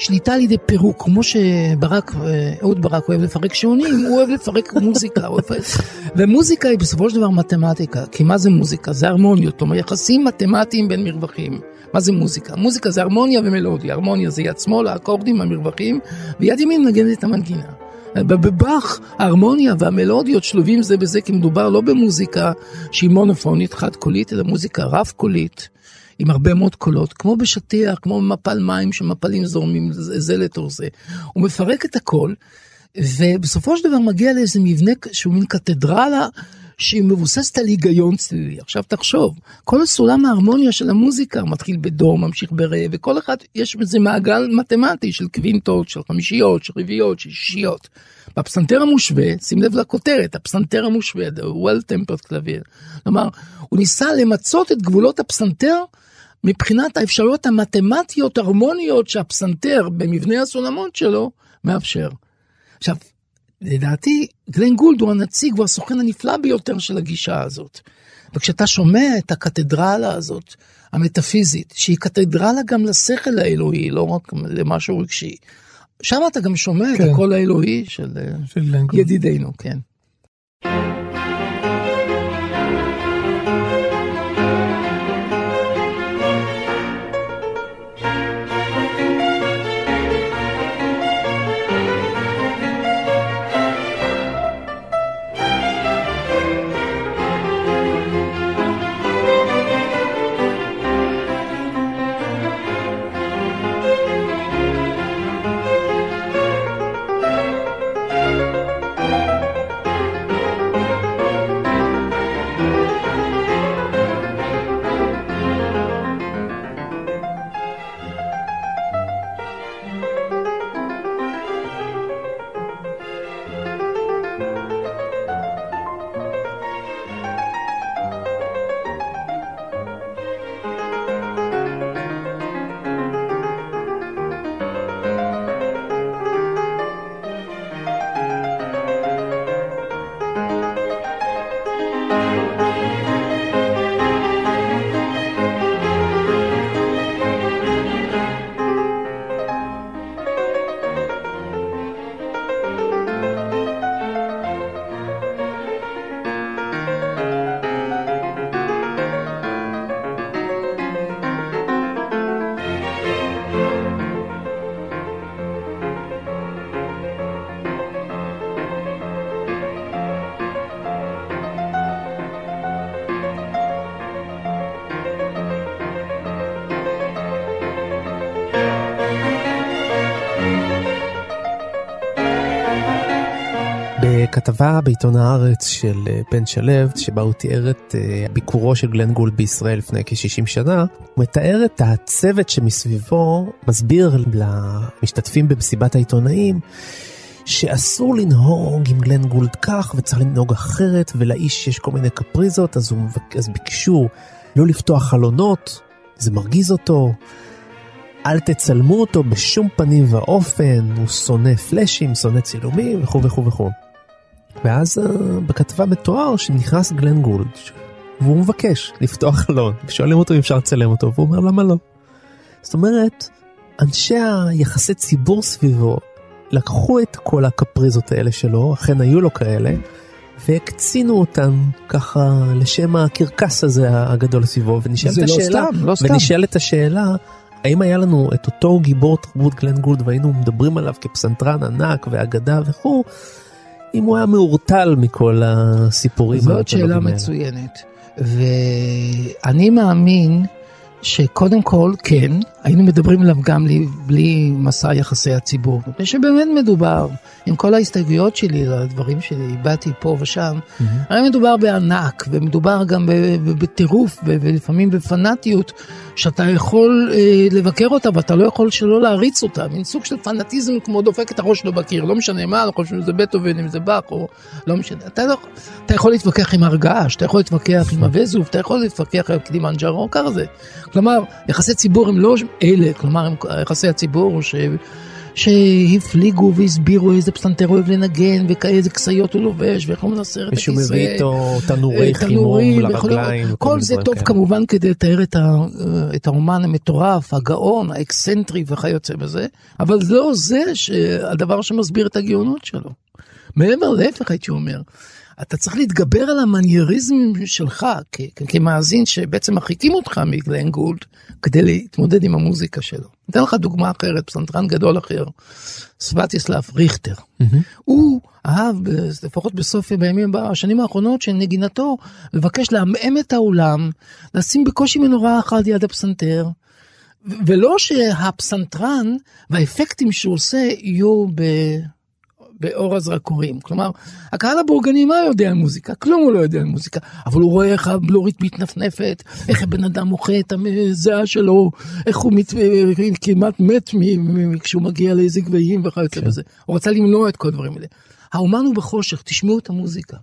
שליטה על ידי פירוק, כמו שברק, אהוד ברק אוהב לפרק שעונים, הוא אוהב לפרק מוזיקה. ומוזיקה היא בסופו של דבר מתמטיקה, כי מה זה מוזיקה? זה הרמוניות, כלומר יחסים מתמטיים בין מרווחים. מה זה מוזיקה? מוזיקה זה הרמוניה ומלודיה, הרמוניה זה יד שמאל, האקורדים, המרווחים, ויד ימין מנגנת את המנגינה. בבאך ההרמוניה והמלודיות שלובים זה בזה כי מדובר לא במוזיקה שהיא מונופונית חד קולית אלא מוזיקה רב קולית עם הרבה מאוד קולות, כמו בשטיח, כמו במפל מים שמפלים זורמים זה לתוך זה. הוא מפרק את הכל, ובסופו של דבר מגיע לאיזה מבנה שהוא מין קתדרלה שהיא מבוססת על היגיון צלילי. עכשיו תחשוב, כל הסולם ההרמוניה של המוזיקה מתחיל בדור, ממשיך ברא, וכל אחד יש בזה מעגל מתמטי של קווינטות, של חמישיות, של רביעיות, של שישיות. בפסנתר המושווה, שים לב לכותרת, הפסנתר המושווה, the well tempered clavier. כלומר, הוא ניסה למצות את גבולות הפסנתר מבחינת האפשרויות המתמטיות הרמוניות שהפסנתר במבנה הסולמות שלו מאפשר. עכשיו, לדעתי, גלן גולד הוא הנציג והסוכן הנפלא ביותר של הגישה הזאת. וכשאתה שומע את הקתדרלה הזאת, המטאפיזית, שהיא קתדרלה גם לשכל האלוהי, לא רק למשהו רגשי, שם אתה גם שומע כן. את הקול האלוהי של, של ידידינו, כן. בכתבה בעיתון הארץ של אה, בן שלו, שבה הוא תיאר את אה, ביקורו של גלן גולד בישראל לפני כ-60 שנה, הוא מתאר את הצוות שמסביבו, מסביר למשתתפים במסיבת העיתונאים, שאסור לנהוג עם גלן גולד כך וצריך לנהוג אחרת, ולאיש יש כל מיני קפריזות, אז, הוא, אז ביקשו לא לפתוח חלונות, זה מרגיז אותו. אל תצלמו אותו בשום פנים ואופן, הוא שונא פלאשים, שונא צילומים וכו' וכו' וכו'. ואז uh, בכתבה מתואר שנכנס גלן גולד, והוא מבקש לפתוח חלון, ושואלים אותו אם אפשר לצלם אותו, והוא אומר למה לא. זאת אומרת, אנשי היחסי ציבור סביבו לקחו את כל הקפריזות האלה שלו, אכן היו לו כאלה, והקצינו אותן ככה לשם הקרקס הזה הגדול סביבו, ונשאלת לא השאלה, סתם, לא סתם. ונשאלת השאלה, האם היה לנו את אותו גיבור תרבות גלן גולד והיינו מדברים עליו כפסנתרן ענק ואגדה וכו', אם הוא היה מעורטל מכל הסיפורים זאת שאלה. מצוינת. ואני מאמין שקודם כל, כן, היינו מדברים עליו גם לי- בלי מסע יחסי הציבור. מפני שבאמת מדובר, עם כל ההסתייגויות שלי לדברים שהבעתי פה ושם, הרי מדובר בענק, ומדובר גם בטירוף, ולפעמים בפנאטיות, שאתה יכול אה, לבקר אותה, ואתה לא יכול שלא להריץ אותה, מין סוג של פנאטיזם כמו דופק את הראש שלו בקיר, לא משנה מה, לא חושב שזה בטהובן, אם זה באך, או לא משנה. אתה, לא, אתה יכול להתווכח עם הר געש, אתה יכול להתווכח עם הווזוב, אתה יכול להתווכח עם קלימנג'רו, ככה זה. כלומר, יחסי ציבור הם לא אלה, כלומר, הם יחסי הציבור ש... שהפליגו והסבירו איזה פסנתר אוהב לנגן ואיזה כסיות הוא לובש ואיך הוא מנסר את ושהוא הכיסא. מביא איתו תנורי חימום לרגליים. כל מיני זה טוב כאלה. כמובן כדי לתאר את, ה, את האומן המטורף, הגאון, האקסצנטרי וכיוצא בזה, אבל לא זה הדבר שמסביר את הגאונות שלו. מעבר להפך הייתי אומר, אתה צריך להתגבר על המנייריזם שלך כ- כ- כמאזין שבעצם מרחיקים אותך מגלן גולד כדי להתמודד עם המוזיקה שלו. אתן לך דוגמה אחרת, פסנתרן גדול אחר, סבטיסלב ריכטר. הוא אהב, לפחות בסוף בימים, בשנים האחרונות של נגינתו, לבקש לעמעם את האולם, לשים בקושי מנורה אחת ליד הפסנתר, ולא שהפסנתרן והאפקטים שהוא עושה יהיו ב... באור הזרקורים. כלומר, הקהל הבורגני מה יודע על מוזיקה? כלום הוא לא יודע על מוזיקה. אבל הוא רואה איך הבלורית מתנפנפת, איך הבן אדם מוחה את הזיעה שלו, איך הוא מת, כמעט מת מ- מ- כשהוא מגיע לאיזה גבהים וכיוצא בזה. הוא רצה למנוע את כל הדברים האלה. האומן הוא בחושך, תשמעו את המוזיקה.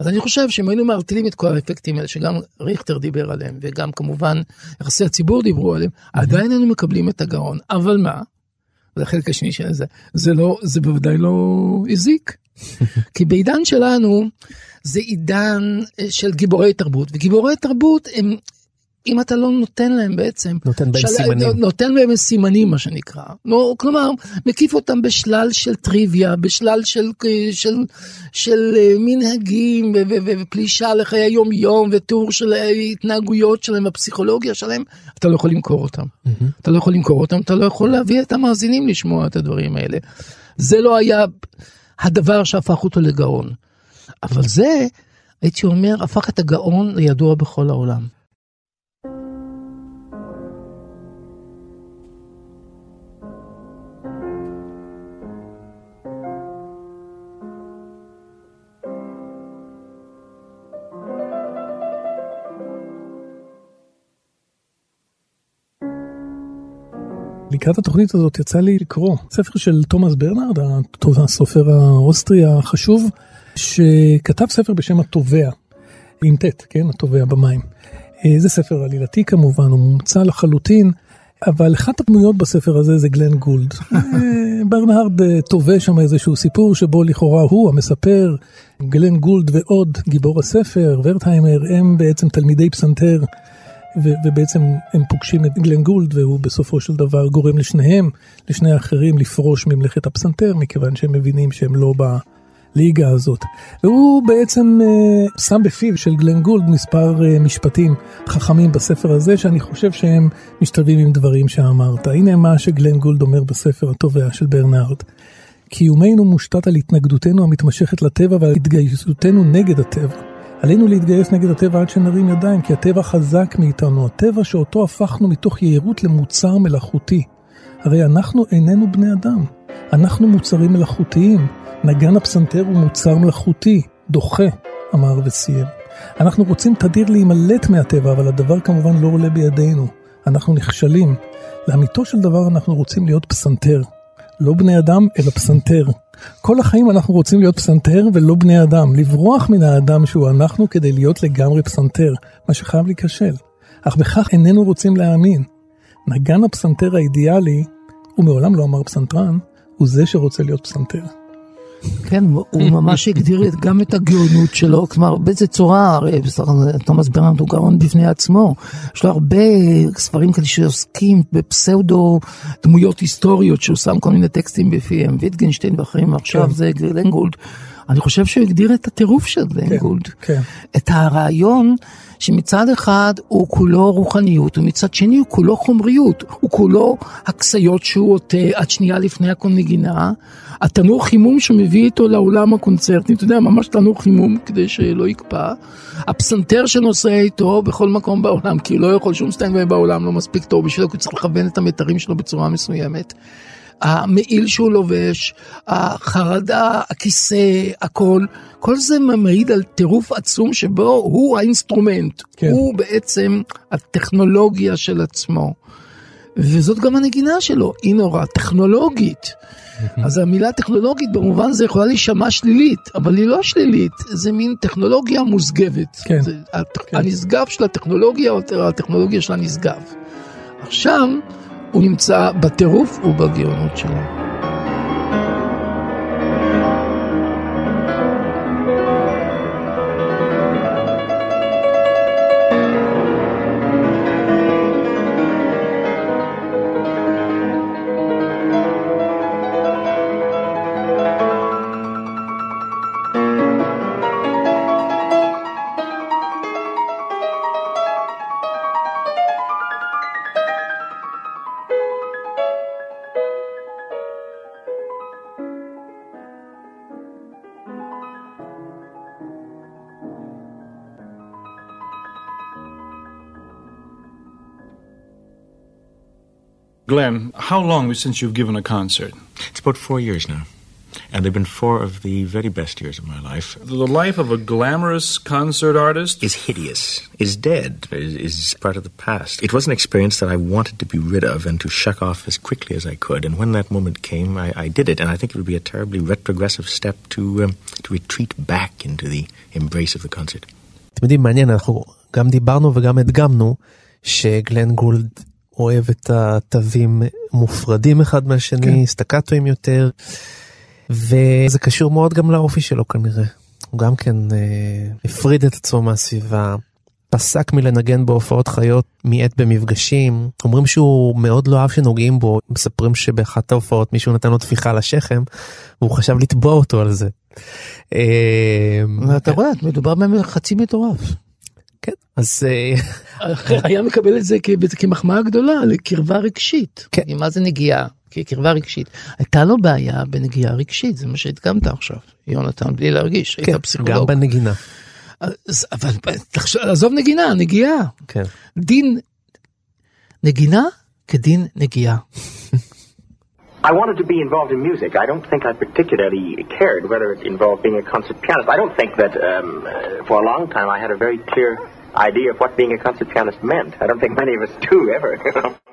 אז אני חושב שאם היינו מערטלים את כל האפקטים האלה, שגם ריכטר דיבר עליהם, וגם כמובן יחסי הציבור דיברו עליהם, עדיין היינו מקבלים את הגאון. אבל מה? זה החלק השני של זה, זה לא, זה בוודאי לא הזיק. כי בעידן שלנו זה עידן של גיבורי תרבות, וגיבורי תרבות הם, אם אתה לא נותן להם בעצם, נותן בהם של- סימנים. נותן בהם סימנים מה שנקרא, נו, כלומר מקיף אותם בשלל של טריוויה, בשלל של, של, של אה, מנהגים ו- ו- ו- ופלישה לחיי היום יום ותיאור של ההתנהגויות שלהם, הפסיכולוגיה שלהם, אתה לא יכול למכור אותם. אתה לא יכול למכור אותם, אתה לא יכול להביא את המאזינים לשמוע את הדברים האלה. זה לא היה הדבר שהפך אותו לגאון. אבל זה, הייתי אומר, הפך את הגאון לידוע בכל העולם. לקראת התוכנית הזאת יצא לי לקרוא ספר של תומאס ברנרד, הסופר האוסטרי החשוב, שכתב ספר בשם הטובע, עם ט', כן, הטובע במים. אה, זה ספר עלילתי כמובן, הוא מומצא לחלוטין, אבל אחת הדמויות בספר הזה זה גלן גולד. אה, ברנרד אה, טווה שם איזשהו סיפור שבו לכאורה הוא המספר, גלן גולד ועוד גיבור הספר, ורטהיימר, הם בעצם תלמידי פסנתר. ובעצם הם פוגשים את גלן גולד והוא בסופו של דבר גורם לשניהם, לשני האחרים לפרוש ממלאכת הפסנתר מכיוון שהם מבינים שהם לא בליגה הזאת. והוא בעצם uh, שם בפיו של גלן גולד מספר uh, משפטים חכמים בספר הזה שאני חושב שהם משתלבים עם דברים שאמרת. הנה מה שגלן גולד אומר בספר התובע של ברנרד. קיומנו מושתת על התנגדותנו המתמשכת לטבע ועל התגייסותנו נגד הטבע. עלינו להתגייס נגד הטבע עד שנרים ידיים, כי הטבע חזק מאיתנו, הטבע שאותו הפכנו מתוך יהירות למוצר מלאכותי. הרי אנחנו איננו בני אדם, אנחנו מוצרים מלאכותיים, נגן הפסנתר הוא מוצר מלאכותי, דוחה, אמר וסיים. אנחנו רוצים תדיר להימלט מהטבע, אבל הדבר כמובן לא עולה בידינו. אנחנו נכשלים. לאמיתו של דבר אנחנו רוצים להיות פסנתר. לא בני אדם, אלא פסנתר. כל החיים אנחנו רוצים להיות פסנתר ולא בני אדם, לברוח מן האדם שהוא אנחנו כדי להיות לגמרי פסנתר, מה שחייב להיכשל. אך בכך איננו רוצים להאמין. נגן הפסנתר האידיאלי, הוא מעולם לא אמר פסנתרן, הוא זה שרוצה להיות פסנתר. כן, הוא ממש הגדיר גם את הגאונות שלו, כלומר באיזה צורה, הרי תומאס ברנד הוא גאון בפני עצמו, יש לו הרבה ספרים כאלה שעוסקים בפסאודו דמויות היסטוריות, שהוא שם כל מיני טקסטים בפיהם, ויטגנשטיין ואחרים, עכשיו כן. זה גלנגולד. אני חושב שהוא הגדיר את הטירוף של גלנגולד, כן, כן. את הרעיון שמצד אחד הוא כולו רוחניות ומצד שני הוא כולו חומריות, הוא כולו הקסיות שהוא עוטה עד שנייה לפני הכל נגינה, התנור חימום שמביא איתו לעולם הקונצרטי, אתה יודע, ממש תנור חימום כדי שלא יקפא, הפסנתר שנוסע איתו בכל מקום בעולם, כי לא יכול שום סטיינווי בעולם לא מספיק טוב בשבילו, כי הוא צריך לכוון את המתרים שלו בצורה מסוימת. המעיל שהוא לובש, החרדה, הכיסא, הכל, כל זה מעיד על טירוף עצום שבו הוא האינסטרומנט, כן. הוא בעצם הטכנולוגיה של עצמו. וזאת גם הנגינה שלו, היא נורא טכנולוגית. אז המילה טכנולוגית במובן הזה יכולה להישמע שלילית, אבל היא לא שלילית, זה מין טכנולוגיה נשגבת. כן. זה, הט... כן. הנשגב של הטכנולוגיה או הטכנולוגיה של הנשגב. עכשיו, הוא נמצא בטירוף ובגאונות שלו. Glenn, how long since you've given a concert? It's about four years now. And they've been four of the very best years of my life. The life of a glamorous concert artist is hideous, is dead, is, is, part of the past. It was an experience that I wanted to be rid of and to shuck off as quickly as I could. And when that moment came, I, I did it. And I think it would be a terribly retrogressive step to, um, to retreat back into the embrace of the concert. אתם יודעים, מעניין, אנחנו גם דיברנו וגם הדגמנו שגלן גולד אוהב את התווים מופרדים אחד מהשני, כן. סטקטואים יותר, וזה קשור מאוד גם לאופי שלו כנראה. הוא גם כן אה, הפריד את עצמו מהסביבה, פסק מלנגן בהופעות חיות מיעט במפגשים. אומרים שהוא מאוד לא אהב שנוגעים בו, מספרים שבאחת ההופעות מישהו נתן לו טפיחה על השכם, והוא חשב לתבוע אותו על זה. אה, אתה רואה, מדובר בחצי מטורף. אז... אה, היה מקבל את זה כמחמאה גדולה לקרבה רגשית. כן. מה זה נגיעה? כקרבה רגשית. הייתה לו בעיה בנגיעה רגשית, זה מה שהדגמת עכשיו, יונתן, בלי להרגיש, כן, היית פסיכולוג. גם בנגינה. אז, אבל תחשוב, עזוב נגינה, נגיעה. כן. דין נגינה כדין נגיעה. I wanted to be involved in music. I don't think I particularly cared whether it involved being a concert pianist. I don't think that um, uh, for a long time I had a very clear idea of what being a concert pianist meant. I don't think many of us do ever.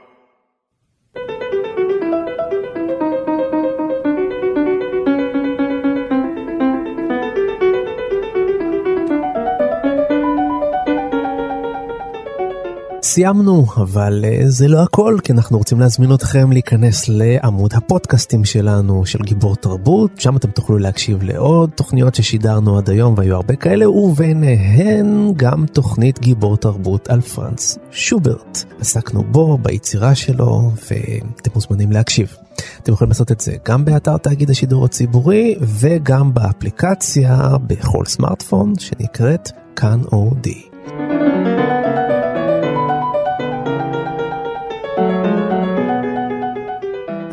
סיימנו, אבל אה, זה לא הכל, כי אנחנו רוצים להזמין אתכם להיכנס לעמוד הפודקאסטים שלנו, של גיבור תרבות, שם אתם תוכלו להקשיב לעוד תוכניות ששידרנו עד היום, והיו הרבה כאלה, וביניהן גם תוכנית גיבור תרבות על פרנץ שוברט. עסקנו בו, ביצירה שלו, ואתם מוזמנים להקשיב. אתם יכולים לעשות את זה גם באתר תאגיד השידור הציבורי, וגם באפליקציה בכל סמארטפון שנקראת כאן אודי.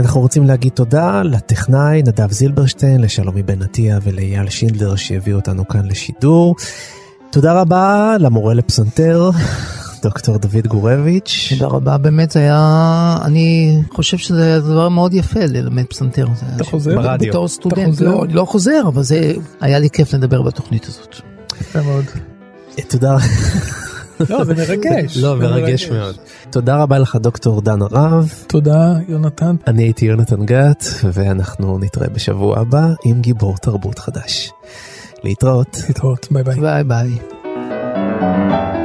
אנחנו רוצים להגיד תודה לטכנאי נדב זילברשטיין, לשלומי בן עטיה ולאייל שינדלר שהביאו אותנו כאן לשידור. תודה רבה למורה לפסנתר דוקטור דוד גורביץ'. תודה רבה, באמת זה היה, אני חושב שזה היה דבר מאוד יפה ללמד פסנתר. אתה חוזר? ברדיו. בתור סטודנט, לא, אני לא חוזר, אבל זה היה לי כיף לדבר בתוכנית הזאת. יפה מאוד. תודה. לא, זה מרגש. לא, מרגש מאוד. תודה רבה לך דוקטור דן הרב. תודה, יונתן. אני הייתי יונתן גת, ואנחנו נתראה בשבוע הבא עם גיבור תרבות חדש. להתראות. להתראות, ביי ביי. ביי ביי.